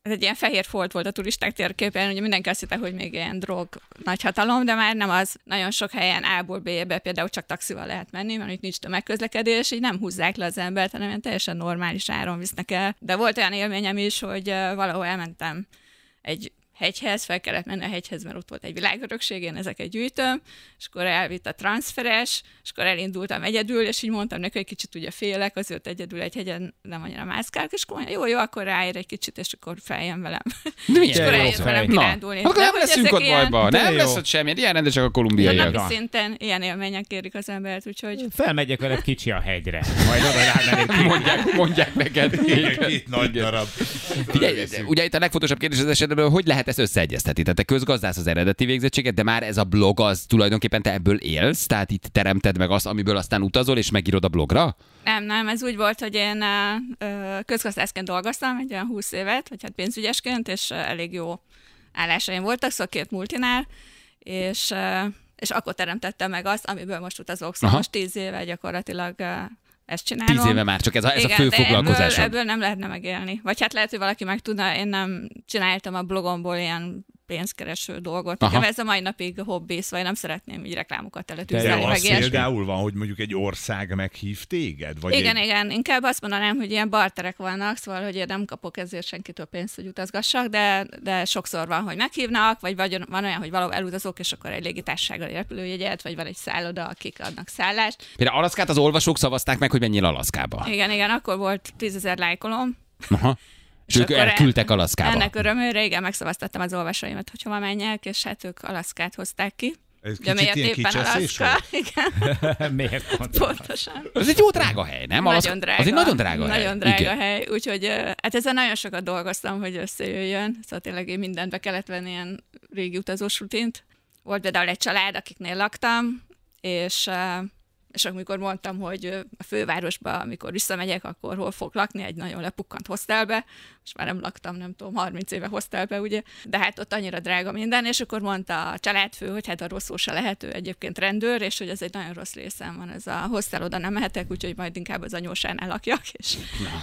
Speaker 11: Ez egy ilyen fehér folt volt a turisták térképen, ugye mindenki azt hitte, hogy még ilyen drog nagyhatalom, de már nem az. Nagyon sok helyen A-ból B-be például csak taxival lehet menni, mert itt nincs tömegközlekedés, így nem húzzák le az embert, hanem ilyen teljesen normális áron visznek el. De volt olyan élményem is, hogy valahol elmentem egy hegyhez, fel kellett menni a hegyhez, mert ott volt egy világörökség, én ezeket gyűjtöm, és akkor elvitt a transferes, és akkor elindultam egyedül, és így mondtam neki, hogy kicsit ugye félek, azért egyedül egy hegyen nem annyira mászkálok, és akkor mondja, jó, jó, akkor ráér egy kicsit, és akkor feljön velem.
Speaker 1: De
Speaker 11: és akkor
Speaker 1: fej.
Speaker 11: velem
Speaker 1: Na,
Speaker 11: kirándulni.
Speaker 1: Akkor
Speaker 11: De
Speaker 1: nem leszünk ott
Speaker 11: ilyen-
Speaker 1: Nem
Speaker 4: jó.
Speaker 1: lesz ott semmi. Ilyen rendesek a kolumbiaiak.
Speaker 11: napi szinten ilyen élmények érik az embert, úgyhogy
Speaker 4: Felmegyek veled kicsi a hegyre. Majd oda.
Speaker 1: Mondják, mondják neked.
Speaker 2: Igen, két nagy darab.
Speaker 1: Figyelj, ugye itt a legfontosabb kérdés az esetben, hogy lehet ezt összeegyeztetni? Tehát te közgazdász az eredeti végzettséget, de már ez a blog az tulajdonképpen te ebből élsz, tehát itt teremted meg azt, amiből aztán utazol és megírod a blogra?
Speaker 11: Nem, nem, ez úgy volt, hogy én közgazdászként dolgoztam egy olyan 20 évet, vagy hát pénzügyesként, és elég jó állásaim voltak, szóval két multinál, és, és akkor teremtettem meg azt, amiből most utazok. Szóval
Speaker 1: Aha.
Speaker 11: most 10 éve gyakorlatilag ezt csinálom.
Speaker 1: Tíz éve már, csak ez a, ez a
Speaker 11: Igen,
Speaker 1: fő
Speaker 11: de ebből, ebből nem lehetne megélni. Vagy hát lehet, hogy valaki meg tudna, én nem csináltam a blogomból ilyen pénzkereső dolgot.
Speaker 1: Aha.
Speaker 11: Nekem ez a mai napig hobbi, szóval én nem szeretném így reklámokat
Speaker 2: De
Speaker 11: teletűzni,
Speaker 2: az például van, hogy mondjuk egy ország meghív téged? Vagy
Speaker 11: Igen,
Speaker 2: egy...
Speaker 11: igen, inkább azt mondanám, hogy ilyen barterek vannak, szóval, hogy én nem kapok ezért senkitől pénzt, hogy utazgassak, de, de sokszor van, hogy meghívnak, vagy, vagy van olyan, hogy valahol elutazok, és akkor egy légitársasággal repülőjegyet, vagy van egy szálloda, akik adnak szállást.
Speaker 1: Például Alaszkát az olvasók szavazták meg, hogy menjél Alaszkába.
Speaker 11: Igen, igen, akkor volt tízezer lájkolom,
Speaker 1: Aha. És ők
Speaker 11: akkor
Speaker 1: elküldtek
Speaker 11: e-
Speaker 1: Alaszkába.
Speaker 11: Ennek örömére, igen, megszavaztattam az olvasóimat, hogy hova menjek, és hát ők Alaszkát hozták ki.
Speaker 2: Ez kicsit
Speaker 11: miért
Speaker 2: ilyen
Speaker 11: éppen Alaszka? Igen,
Speaker 4: Miért
Speaker 11: pontosan.
Speaker 1: Ez egy jó drága hely, nem? Alaszka-
Speaker 11: Nagyon drága.
Speaker 1: Az egy nagyon drága hely.
Speaker 11: Nagyon drága
Speaker 1: Igen.
Speaker 11: hely, úgyhogy hát ezzel nagyon sokat dolgoztam, hogy összejöjjön. Szóval tényleg én mindenbe kellett venni ilyen régi utazós rutint. Volt például egy család, akiknél laktam, és és amikor mondtam, hogy a fővárosba, amikor visszamegyek, akkor hol fog lakni, egy nagyon lepukkant hostelbe, most már nem laktam, nem tudom, 30 éve hostelbe, ugye, de hát ott annyira drága minden, és akkor mondta a családfő, hogy hát a rossz szó se lehet, ő egyébként rendőr, és hogy ez egy nagyon rossz részem van, ez a hostel oda nem mehetek, úgyhogy majd inkább az anyósánál lakjak, és,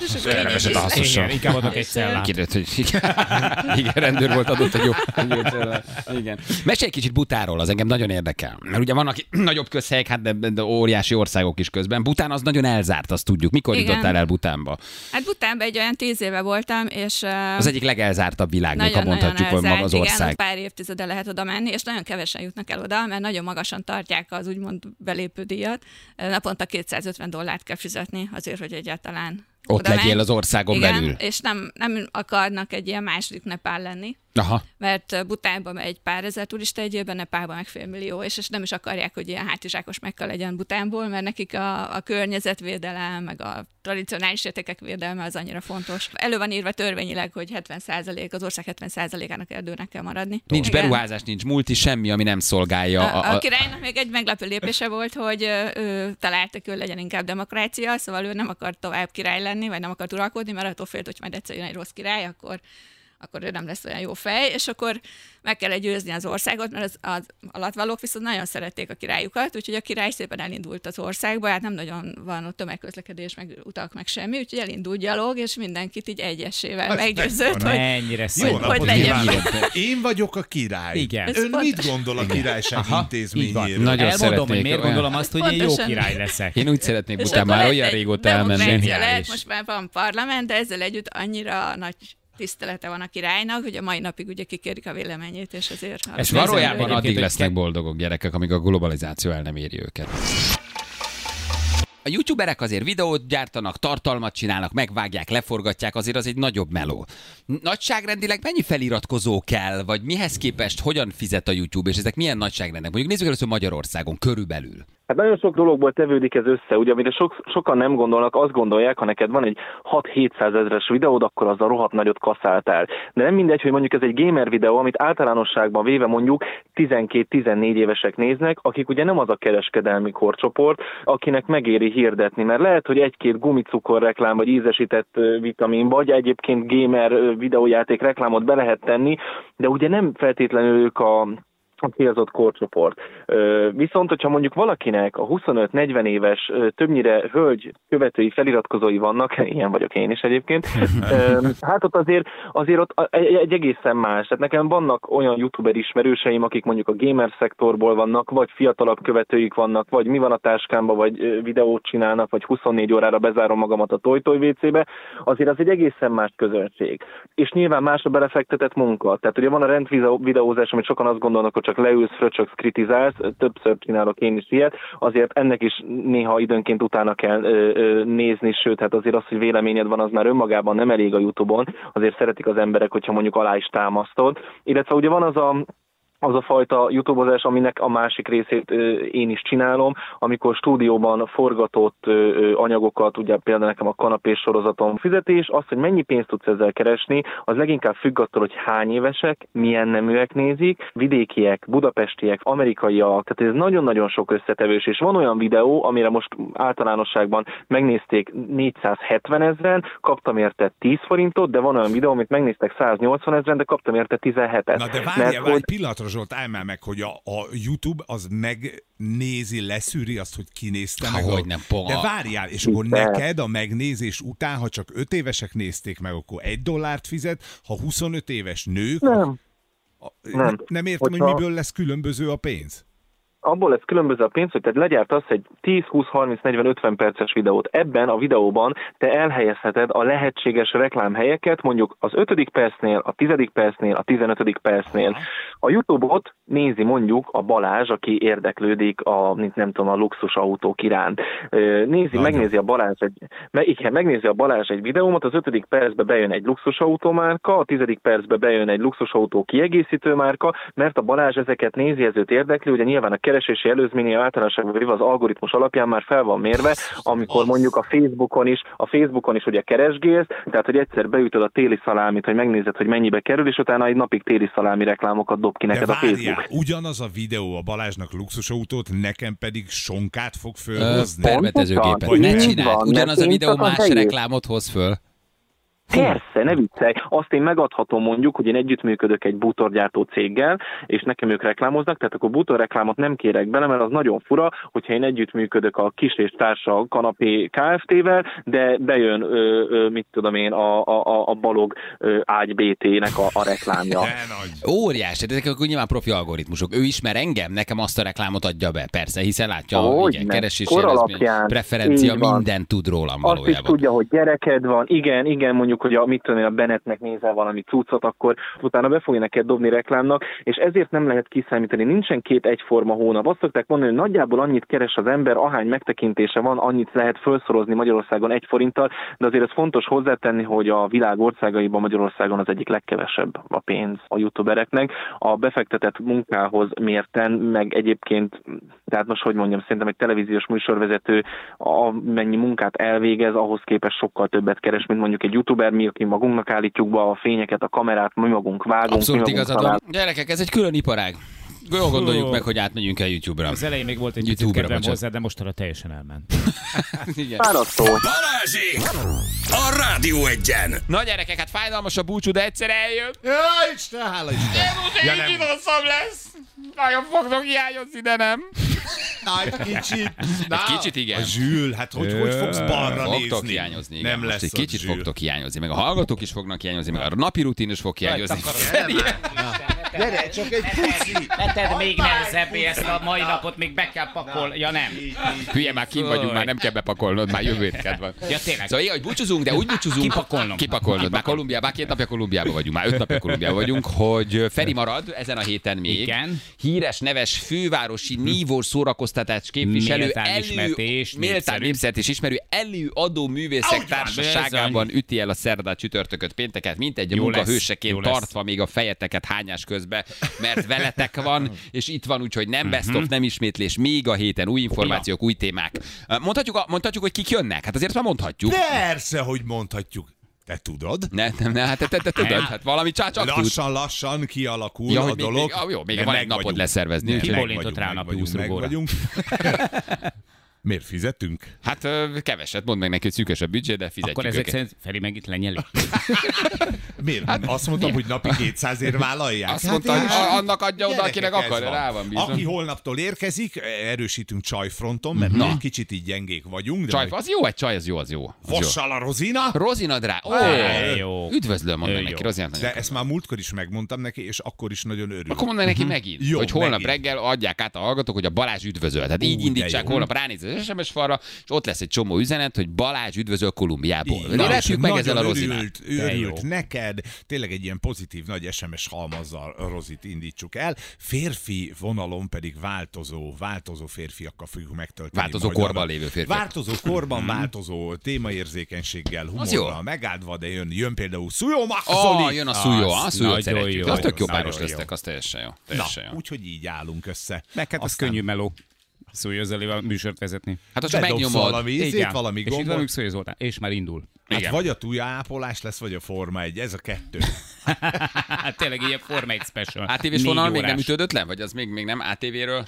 Speaker 11: és akkor így- és-
Speaker 1: hasznosan.
Speaker 4: Igen, inkább adok egy cellát.
Speaker 1: Hogy igen, igen, rendőr volt adott egy cellát. Igen. Mesélj egy kicsit Butáról, az engem nagyon érdekel. Mert ugye vannak nagyobb közhelyek, hát de, de óriási országok is közben. Bután az nagyon elzárt, azt tudjuk. Mikor
Speaker 11: Igen.
Speaker 1: jutottál el Butánba?
Speaker 11: Hát Butánban egy olyan tíz éve voltam, és ö,
Speaker 1: Az egyik legelzártabb világnak, ha mondhatjuk, hogy maga az
Speaker 11: Igen,
Speaker 1: ország.
Speaker 11: ott pár évtizede lehet oda menni, és nagyon kevesen jutnak el oda, mert nagyon magasan tartják az úgymond belépő díjat. Naponta 250 dollárt kell fizetni azért, hogy egyáltalán
Speaker 1: Ott
Speaker 11: oda
Speaker 1: legyél az országon
Speaker 11: Igen,
Speaker 1: belül.
Speaker 11: és nem, nem akarnak egy ilyen második Nepál lenni.
Speaker 1: Aha.
Speaker 11: mert Butánban megy egy pár ezer turista egy évben, Nepálban meg fél millió, és, és nem is akarják, hogy ilyen hátizsákos megka legyen Butánból, mert nekik a, a környezetvédelem, meg a tradicionális értékek védelme az annyira fontos. Elő van írva törvényileg, hogy 70% az ország 70%-ának erdőnek kell maradni.
Speaker 1: Nincs
Speaker 11: Igen.
Speaker 1: beruházás, nincs multi, semmi, ami nem szolgálja.
Speaker 11: A, a, a királynak még egy meglepő lépése volt, hogy ő találta, hogy ő legyen inkább demokrácia, szóval ő nem akar tovább király lenni, vagy nem akar uralkodni, mert attól félt, hogy majd egyszer jön egy rossz király, akkor akkor ő nem lesz olyan jó fej, és akkor meg kell győzni az országot, mert az, az alatvalók viszont nagyon szerették a királyukat, úgyhogy a király szépen elindult az országba, hát nem nagyon van ott tömegközlekedés, meg utak, meg semmi, úgyhogy elindult gyalog, és mindenkit így egyesével
Speaker 2: Az
Speaker 11: meggyőzött, hogy,
Speaker 4: Mennyire
Speaker 2: Jó
Speaker 11: hogy
Speaker 2: napot
Speaker 11: legyen!
Speaker 2: Én vagyok a király.
Speaker 4: Igen.
Speaker 2: Ön
Speaker 11: pont-
Speaker 2: mit gondol a királyság
Speaker 4: Aha,
Speaker 2: intézményéről?
Speaker 1: Nagyon
Speaker 4: Elmondom, hogy miért
Speaker 1: olyan-
Speaker 4: gondolom azt, hogy én jó király leszek.
Speaker 1: Én úgy szeretnék
Speaker 11: akkor
Speaker 1: már olyan régóta elmenni.
Speaker 11: Lehet, most már van parlament, de ezzel együtt annyira nagy tisztelete van a királynak, hogy a mai napig ugye kikérik a véleményét, és azért...
Speaker 1: És valójában addig lesznek boldogok gyerekek, amíg a globalizáció el nem éri őket. A youtuberek azért videót gyártanak, tartalmat csinálnak, megvágják, leforgatják, azért az egy nagyobb meló. Nagyságrendileg mennyi feliratkozó kell, vagy mihez képest hogyan fizet a YouTube, és ezek milyen nagyságrendek? Mondjuk nézzük először Magyarországon, körülbelül.
Speaker 12: Hát nagyon sok dologból tevődik ez össze, ugye amire sok, sokan nem gondolnak, azt gondolják, ha neked van egy 6-700 ezeres videód, akkor az a rohadt nagyot kaszáltál. De nem mindegy, hogy mondjuk ez egy gamer videó, amit általánosságban véve mondjuk 12-14 évesek néznek, akik ugye nem az a kereskedelmi korcsoport, akinek megéri hirdetni, mert lehet, hogy egy-két gumicukor reklám, vagy ízesített vitamin, vagy egyébként gamer videójáték reklámot be lehet tenni, de ugye nem feltétlenül ők a a célzott korcsoport. Viszont, hogyha mondjuk valakinek a 25-40 éves, többnyire hölgy követői, feliratkozói vannak, ilyen vagyok én is egyébként, hát ott azért, azért ott egy, egészen más. Tehát nekem vannak olyan youtuber ismerőseim, akik mondjuk a gamer szektorból vannak, vagy fiatalabb követőik vannak, vagy mi van a táskámba, vagy videót csinálnak, vagy 24 órára bezárom magamat a Toy WC-be, azért az egy egészen más közönség. És nyilván más a belefektetett munka. Tehát ugye van a rendvideózás, amit sokan azt gondolnak, hogy csak leülsz, fröcsöksz, kritizálsz, többször csinálok én is ilyet, azért ennek is néha időnként utána kell ö, ö, nézni, sőt, hát azért az, hogy véleményed van, az már önmagában nem elég a Youtube-on, azért szeretik az emberek, hogyha mondjuk alá is támasztod. Illetve ugye van az a az a fajta youtubozás, aminek a másik részét én is csinálom, amikor stúdióban forgatott anyagokat, ugye például nekem a kanapés sorozatom fizetés, az, hogy mennyi pénzt tudsz ezzel keresni, az leginkább függ attól, hogy hány évesek, milyen neműek nézik, vidékiek, budapestiek, amerikaiak, tehát ez nagyon-nagyon sok összetevős, és van olyan videó, amire most általánosságban megnézték 470 ezeren, kaptam érte 10 forintot, de van olyan videó, amit megnéztek 180 ezeren, de kaptam érte 17-et.
Speaker 2: Na de várjál, várj, egy pillanatra Zsolt, állj már meg, hogy a, a YouTube az megnézi, leszűri azt, hogy kinézte
Speaker 1: Há,
Speaker 2: meg.
Speaker 1: hogy nem, poha.
Speaker 2: De várjál, és akkor neked a megnézés után, ha csak 5 évesek nézték meg, akkor egy dollárt fizet, ha 25 éves nők...
Speaker 12: Nem.
Speaker 2: A,
Speaker 12: Nem.
Speaker 2: nem értem,
Speaker 12: Hogyha-
Speaker 2: hogy miből lesz különböző a pénz.
Speaker 12: abból lesz különböző a pénz, hogy te legyártasz egy 10, 20, 30, 40, 50 perces videót. Ebben a videóban te elhelyezheted a lehetséges reklámhelyeket, mondjuk az 5. percnél, a 10. percnél, a 15. percnél. A YouTube-ot nézi mondjuk a Balázs, aki érdeklődik a, mint nem tudom, a luxus autók iránt. Nézi, megnézi a Balázs egy, igen, megnézi a Balázs egy videómat, az 5. percbe bejön egy luxusautó márka, a 10. percbe bejön egy luxusautó kiegészítő márka, mert a Balázs ezeket nézi, ez őt érdekli, ugye nyilván a keresési előzménye általánosságban véve az algoritmus alapján már fel van mérve, amikor mondjuk a Facebookon is, a Facebookon is ugye keresgélsz, tehát hogy egyszer beütöd a téli szalámit, hogy megnézed, hogy mennyibe kerül, és utána egy napig téli szalámi reklámokat dob ki
Speaker 2: De
Speaker 12: neked a
Speaker 2: várjál,
Speaker 12: Facebook.
Speaker 2: ugyanaz a videó a Balázsnak luxusautót, nekem pedig sonkát fog
Speaker 1: Ö,
Speaker 2: fölhozni.
Speaker 1: permetezőgépet. Ne
Speaker 2: nem?
Speaker 1: csináld. Ugyanaz a videó
Speaker 12: a
Speaker 1: más reklámot hoz föl.
Speaker 12: Persze, ne viccelj. Azt én megadhatom mondjuk, hogy én együttműködök egy bútorgyártó céggel, és nekem ők reklámoznak, tehát akkor bútorreklámot nem kérek bele, mert az nagyon fura, hogyha én együttműködök a kis és társa kanapé Kft-vel, de bejön, ö, ö, mit tudom én, a, a, a- balog ö, ágy BT-nek a, a reklámja.
Speaker 1: Óriási, de ezek akkor nyilván profi algoritmusok. Ő ismer engem, nekem azt a reklámot adja be, persze, hiszen látja,
Speaker 12: Hogy
Speaker 1: igen, keresési
Speaker 12: alapján.
Speaker 1: preferencia, minden tud rólam
Speaker 12: Azt is
Speaker 1: valójában.
Speaker 12: tudja, hogy gyereked van, igen, igen, mondjuk, hogy a, mit tudom én, a Bennettnek nézel valami cuccot, akkor utána be fogja neked dobni reklámnak, és ezért nem lehet kiszámítani. Nincsen két egyforma hónap. Azt szokták mondani, hogy nagyjából annyit keres az ember, ahány megtekintése van, annyit lehet felszorozni Magyarországon egy forinttal, de azért ez fontos hozzátenni, hogy a világ országaiban Magyarországon az egyik legkevesebb a pénz a youtubereknek. A befektetett munkához mérten, meg egyébként, tehát most hogy mondjam, szerintem egy televíziós műsorvezető amennyi munkát elvégez, ahhoz képest sokkal többet keres, mint mondjuk egy youtuber, mi, aki magunknak állítjuk be a fényeket, a kamerát, mi magunk vágunk,
Speaker 1: Abszolút
Speaker 12: mi magunk
Speaker 1: igazad van. Gyerekek, ez egy külön iparág. Jól gondoljuk meg, hogy átmegyünk el YouTube-ra.
Speaker 4: Az elején még volt egy
Speaker 1: YouTube-ra,
Speaker 4: YouTube kedvem
Speaker 1: bocsánat.
Speaker 4: hozzá, de mostanra teljesen elment.
Speaker 1: Igen.
Speaker 10: Balázsi! A Rádió egyen!
Speaker 1: Na gyerekek, hát fájdalmas a búcsú, de egyszer eljön.
Speaker 2: Jaj, Isten, hála Isten!
Speaker 1: Ja, nem. Kicsit hosszabb lesz. Nagyon fogtok hiányozni, de nem.
Speaker 2: Na, egy kicsit. Na,
Speaker 1: Egy kicsit igen.
Speaker 2: A zsűl, hát hogy, hogy fogsz balra
Speaker 1: Fogtok
Speaker 2: nézni?
Speaker 1: hiányozni, igen.
Speaker 2: Nem
Speaker 1: Most
Speaker 2: lesz
Speaker 1: egy kicsit
Speaker 2: zsűl.
Speaker 1: fogtok hiányozni, meg a hallgatók is fognak hiányozni, meg a napi rutin is fog hiányozni.
Speaker 2: Gyere, csak egy puszi!
Speaker 13: Ne tedd még nehezebbé ezt a mai napot, még be kell pakol. Ja nem.
Speaker 1: Hülye, már kim vagyunk, már nem kell bepakolnod, már jövő hétked van.
Speaker 13: Ja tényleg.
Speaker 1: Szóval hogy búcsúzunk, de úgy búcsúzunk.
Speaker 13: Kipakolnom.
Speaker 1: Kipakolnod. Már Kolumbiában, két napja Kolumbiában vagyunk, már öt napja Kolumbiában vagyunk, hogy Feri marad ezen a héten még.
Speaker 13: Igen.
Speaker 1: Híres, neves fővárosi nívós szórakoztatás képviselő,
Speaker 13: Méltán
Speaker 1: elő,
Speaker 13: ismert és
Speaker 1: méltán
Speaker 13: népszerű.
Speaker 1: népszert és ismerő előadó művészek társaságában üti el a szerdát csütörtököt, pénteket, mint egy
Speaker 13: Jó
Speaker 1: munka
Speaker 13: lesz, jó
Speaker 1: hőseként
Speaker 13: lesz.
Speaker 1: tartva még a fejeteket hányás közbe, mert veletek van, és itt van, úgyhogy nem best of, nem ismétlés, még a héten új információk, új témák. Mondhatjuk, a- mondhatjuk, hogy kik jönnek? Hát azért már mondhatjuk.
Speaker 2: Persze, hogy mondhatjuk. Te tudod?
Speaker 1: Ne, nem, ne, hát te, te, te tudod, hát valami csak, tud.
Speaker 2: Lassan-lassan kialakul
Speaker 1: Ja,
Speaker 2: a
Speaker 1: még-
Speaker 2: dolog.
Speaker 1: még- jó, még van egy napod leszervezni,
Speaker 2: vagyunk,
Speaker 13: rá a
Speaker 2: meg
Speaker 13: napi
Speaker 2: vagyunk, meg
Speaker 13: 20
Speaker 2: vagyunk. Miért fizetünk?
Speaker 1: Hát ö, keveset, mondd meg neki, hogy szűkös a büdzsé, de fizetjük
Speaker 13: Akkor ezek
Speaker 1: őket.
Speaker 13: szerint Feri meg itt lenyeli.
Speaker 2: Miért? Hát, Azt mondtam, hogy napi 200 ért vállalják.
Speaker 1: Azt mondta, hogy annak adja oda, akinek akar,
Speaker 2: van.
Speaker 1: rá van bízva.
Speaker 2: Aki holnaptól érkezik, erősítünk csajfronton, mert
Speaker 1: Na.
Speaker 2: mi egy kicsit így gyengék vagyunk. De
Speaker 1: Csaj,
Speaker 2: majd
Speaker 1: az jó, egy csaj, az jó, az jó. Az jó.
Speaker 2: Vossal a Rozina.
Speaker 1: Rozina drá. Ó,
Speaker 13: jó.
Speaker 1: Üdvözlöm, mondom neki. Rozinát
Speaker 2: De ezt már múltkor is megmondtam neki, és akkor is nagyon örül.
Speaker 1: Akkor mondd neki megint,
Speaker 2: Mhm. Jó,
Speaker 1: hogy holnap
Speaker 2: megint.
Speaker 1: reggel adják át a hallgatók, hogy a Balázs üdvözöl. Tehát így indítsák holnap ránéz az SMS falra, és ott lesz egy csomó üzenet, hogy Balázs üdvözöl Kolumbiából. Repjük meg ezzel a Rozinát.
Speaker 2: Örült, örült neked, tényleg egy ilyen pozitív nagy SMS halmazzal a Rozit indítsuk el. Férfi vonalon pedig változó, változó férfiakkal fogjuk megtölteni.
Speaker 1: Változó
Speaker 2: magyar-
Speaker 1: korban lévő férfiak.
Speaker 2: Változó korban, változó témaérzékenységgel,
Speaker 1: Az jó.
Speaker 2: humorral megáldva, de jön, jön például Szujó
Speaker 1: Ó,
Speaker 2: Zoli.
Speaker 1: jön a szújó, a
Speaker 13: nagyon
Speaker 1: szeretjük.
Speaker 13: jó.
Speaker 1: Az tök jó páros
Speaker 2: jó.
Speaker 1: lesztek, az teljesen jó.
Speaker 2: Na,
Speaker 1: Teljesen jó.
Speaker 2: úgyhogy így állunk össze.
Speaker 13: Meg hát az
Speaker 2: Aztán-
Speaker 13: könnyű meló. Szóval Zolival műsort vezetni.
Speaker 1: Hát az csak
Speaker 2: Bedobsz
Speaker 1: megnyomod.
Speaker 2: valami ízét, valami
Speaker 13: És itt
Speaker 2: gombot.
Speaker 13: Szólyó Zoltán. És már indul.
Speaker 2: Hát
Speaker 1: Igen.
Speaker 2: vagy a túljápolás lesz, vagy a Forma 1, ez a kettő.
Speaker 13: Hát tényleg ilyen Forma 1 special.
Speaker 1: ATV-s vonal még nem ütődött le? Vagy az még, még nem ATV-ről?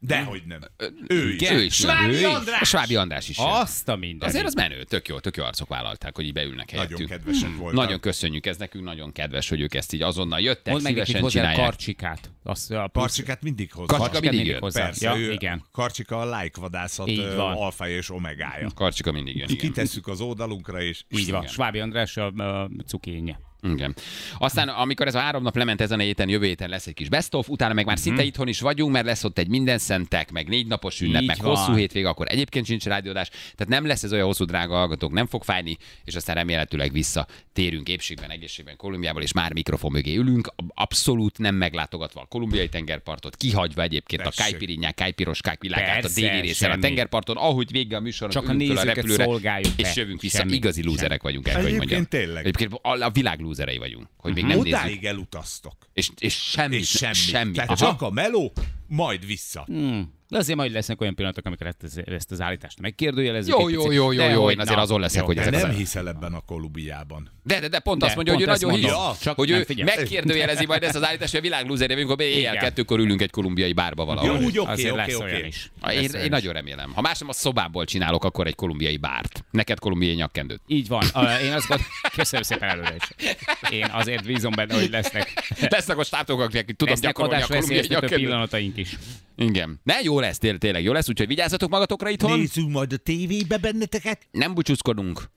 Speaker 2: Dehogy nem. Ő is.
Speaker 1: Ő is.
Speaker 2: Svábi
Speaker 1: ő is.
Speaker 2: András!
Speaker 1: A Svábi András is.
Speaker 13: Azt a minden.
Speaker 1: Azért az menő, tök jó, tök jó arcok vállalták, hogy így beülnek helyettünk.
Speaker 2: Nagyon kedvesek voltak.
Speaker 1: Nagyon köszönjük, ez nekünk nagyon kedves, hogy ők ezt így azonnal jöttek,
Speaker 13: Mondd meg
Speaker 1: szívesen
Speaker 13: a
Speaker 1: csinálják.
Speaker 13: karcsikát. Azt, a
Speaker 2: Karcsikát mindig hozzá.
Speaker 1: Karcsika mindig jön.
Speaker 13: hozzá.
Speaker 2: Persze,
Speaker 13: ja,
Speaker 2: ő,
Speaker 13: igen.
Speaker 2: Karcsika a like vadászat
Speaker 13: Így
Speaker 2: ö,
Speaker 13: van.
Speaker 2: alfája és omegája.
Speaker 1: Karcsika mindig jön, igen.
Speaker 2: Kitesszük az oldalunkra, és
Speaker 13: Így van.
Speaker 1: Igen.
Speaker 13: Svábi András a, a cukénye.
Speaker 1: Igen. Aztán, amikor ez a három nap lement ezen a héten, jövő héten lesz egy kis best of, utána meg már szinte itthon is vagyunk, mert lesz ott egy minden szentek, meg négy napos ünnep,
Speaker 13: Így
Speaker 1: meg
Speaker 13: van.
Speaker 1: hosszú hétvég, akkor egyébként sincs rádiódás. Tehát nem lesz ez olyan hosszú, drága hallgatók, nem fog fájni, és aztán remélhetőleg visszatérünk épségben, egészségben Kolumbiából, és már mikrofon mögé ülünk, abszolút nem meglátogatva a kolumbiai tengerpartot, kihagyva egyébként
Speaker 2: Tessék.
Speaker 1: a kájpirinyák, kájpiroskák világát a
Speaker 13: Persze,
Speaker 1: déli részen a tengerparton, ahogy vége a műsornak,
Speaker 13: Csak a nézőket
Speaker 1: repülőre,
Speaker 13: szolgáljuk
Speaker 1: és jövünk vissza.
Speaker 13: Semmi.
Speaker 1: Igazi lúzerek vagyunk, el, hogy
Speaker 2: Egyébként
Speaker 1: mondjam.
Speaker 2: tényleg.
Speaker 1: Egyébként a, a világ lúzerei vagyunk, hogy még nem nézzük.
Speaker 2: Odáig elutaztok.
Speaker 1: És, és semmi,
Speaker 2: És semmi.
Speaker 1: semmi.
Speaker 2: Tehát
Speaker 1: Aha.
Speaker 2: csak a meló, majd vissza.
Speaker 13: Hmm. De azért majd lesznek olyan pillanatok, amikor ezt, ezt az állítást megkérdőjelezzük.
Speaker 1: Jó, jó, jó, jó, jó, én azért azon leszek,
Speaker 13: jó.
Speaker 1: hogy ezek
Speaker 2: nem hiszel ebben a Kolumbiában.
Speaker 1: De, de, de pont
Speaker 13: De,
Speaker 1: azt mondja, hogy ő nagyon hisz, hogy ő megkérdőjelezi majd ezt az állítást, hogy a világ lúzerje vagyunk, hogy éjjel kettőkor ülünk egy kolumbiai bárba valahol.
Speaker 2: Jó, úgy oké, oké, oké.
Speaker 1: Én, nagyon remélem. Ha más nem, a szobából csinálok, akkor egy kolumbiai bárt. Neked kolumbiai nyakkendőt.
Speaker 13: Így van. Én azt gondolom, köszönöm szépen előre is. Én azért bízom benne, hogy lesznek,
Speaker 1: Lesznek a státok, akik tudom gyakorolni a kolumbiai
Speaker 13: pillanataink is.
Speaker 1: Igen. Ne, jó lesz, tényleg, tényleg jó lesz, úgyhogy vigyázzatok magatokra itthon.
Speaker 2: Nézzünk majd a tévébe benneteket.
Speaker 1: Nem búcsúzkodunk.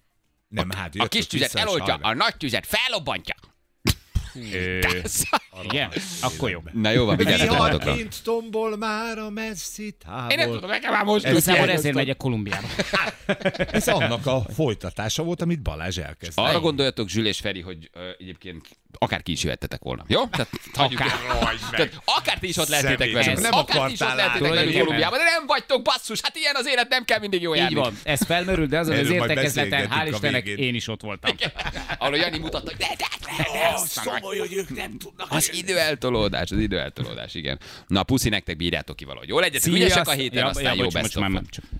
Speaker 2: Nem, hát
Speaker 1: A
Speaker 2: jöttök
Speaker 1: kis tüzet eloltja, a nagy tüzet felobbantja.
Speaker 13: Ö, Igen? Akkor jó.
Speaker 1: Na jó van, vigyázzatok magatokra.
Speaker 2: Viharként tombol már a messzi távol.
Speaker 1: Én nem tudom, nekem már most
Speaker 2: Ez.
Speaker 13: Igazából ezért megyek Kolumbiába.
Speaker 2: Ez annak a folytatása volt, amit Balázs elkezdett.
Speaker 1: Arra gondoljatok, Zsül és Feri, hogy egyébként akár ki is jöhettetek volna. Jó? Tehát,
Speaker 13: Akár.
Speaker 1: Tehát, akár ti is ott lehetétek
Speaker 2: Szemét.
Speaker 1: velünk.
Speaker 2: Nem
Speaker 1: akár ti is ott
Speaker 13: látni.
Speaker 1: velünk. Kolumbiában, de nem vagytok basszus. Hát ilyen az élet, nem kell mindig jó
Speaker 13: Így
Speaker 1: járni.
Speaker 13: van, ez felmerül, de azon az
Speaker 2: majd
Speaker 13: értekezleten, hál'
Speaker 2: beszélgetünk
Speaker 13: Istennek, én is ott voltam.
Speaker 1: Ahol Jani mutatta, hogy de, de, de, az időeltolódás, az időeltolódás, igen. Na, puszi nektek, bírjátok ki valahogy. Jó legyetek, ügyesek a héten, aztán jó
Speaker 13: bocs,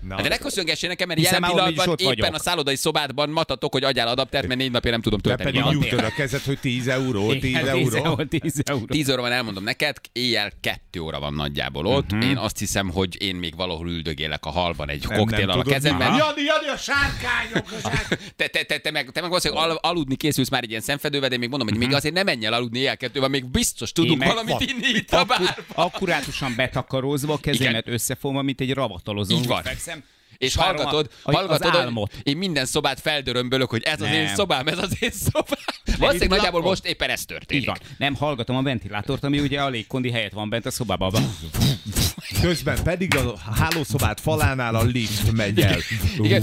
Speaker 2: Na,
Speaker 1: Hát de ne köszöngessél nekem, mert jelen pillanatban éppen
Speaker 13: vagyok.
Speaker 1: a szállodai szobádban matatok, hogy adjál adaptert, mert négy napja nem tudom
Speaker 2: Te
Speaker 1: tölteni
Speaker 2: pedig
Speaker 1: magam.
Speaker 2: nyújtod a kezed, hogy 10 euró, 10
Speaker 13: Igen,
Speaker 2: euró.
Speaker 13: 10 euró.
Speaker 1: 10 óra van, elmondom neked, éjjel 2 óra van nagyjából ott.
Speaker 13: Mhm.
Speaker 1: Én azt hiszem, hogy én még valahol üldögélek a halban egy
Speaker 2: Nem,
Speaker 1: koktéllal
Speaker 2: nem
Speaker 1: a kezemben.
Speaker 2: Jani, Jani, a sárkányok, a sárkányok.
Speaker 1: Te, te, te, te, meg, te meg valószínűleg al, aludni készülsz már egy ilyen szemfedővel, de én még mondom, hogy még azért nem menj el aludni éjjel kettővel, még biztos tudunk
Speaker 13: Mhm.
Speaker 1: Valamit inni itt a bár.
Speaker 13: Akkurátusan betakarózva, kezemet összefogva, mint egy ravatalozó.
Speaker 1: Így van. És
Speaker 13: várom
Speaker 1: hallgatod,
Speaker 13: a- az
Speaker 1: hallgatod, hogy
Speaker 13: álmot.
Speaker 1: én minden szobát feldörömbölök, hogy ez az én
Speaker 13: Nem.
Speaker 1: szobám, ez az én szobám. Valószínűleg nagyjából
Speaker 13: lakom.
Speaker 1: most éppen ez
Speaker 13: Így
Speaker 1: történik.
Speaker 13: van. Nem hallgatom a ventilátort, ami ugye a légkondi helyett van bent a szobában.
Speaker 2: Közben pedig a hálószobát falánál a lift megy el.
Speaker 1: Igen. Igen.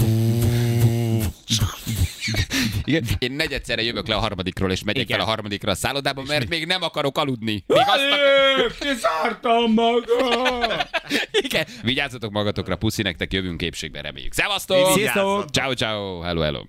Speaker 1: Én negyedszerre jövök le a harmadikról, és megyek
Speaker 13: Igen.
Speaker 1: fel a harmadikra a szállodába, mert még nem akarok aludni. Még azt akar...
Speaker 4: Kiszártam magam!
Speaker 1: Igen. Vigyázzatok magatokra, puszi nektek, jövünk képségben, reméljük. Szevasztok! Ciao, ciao, hello, hello.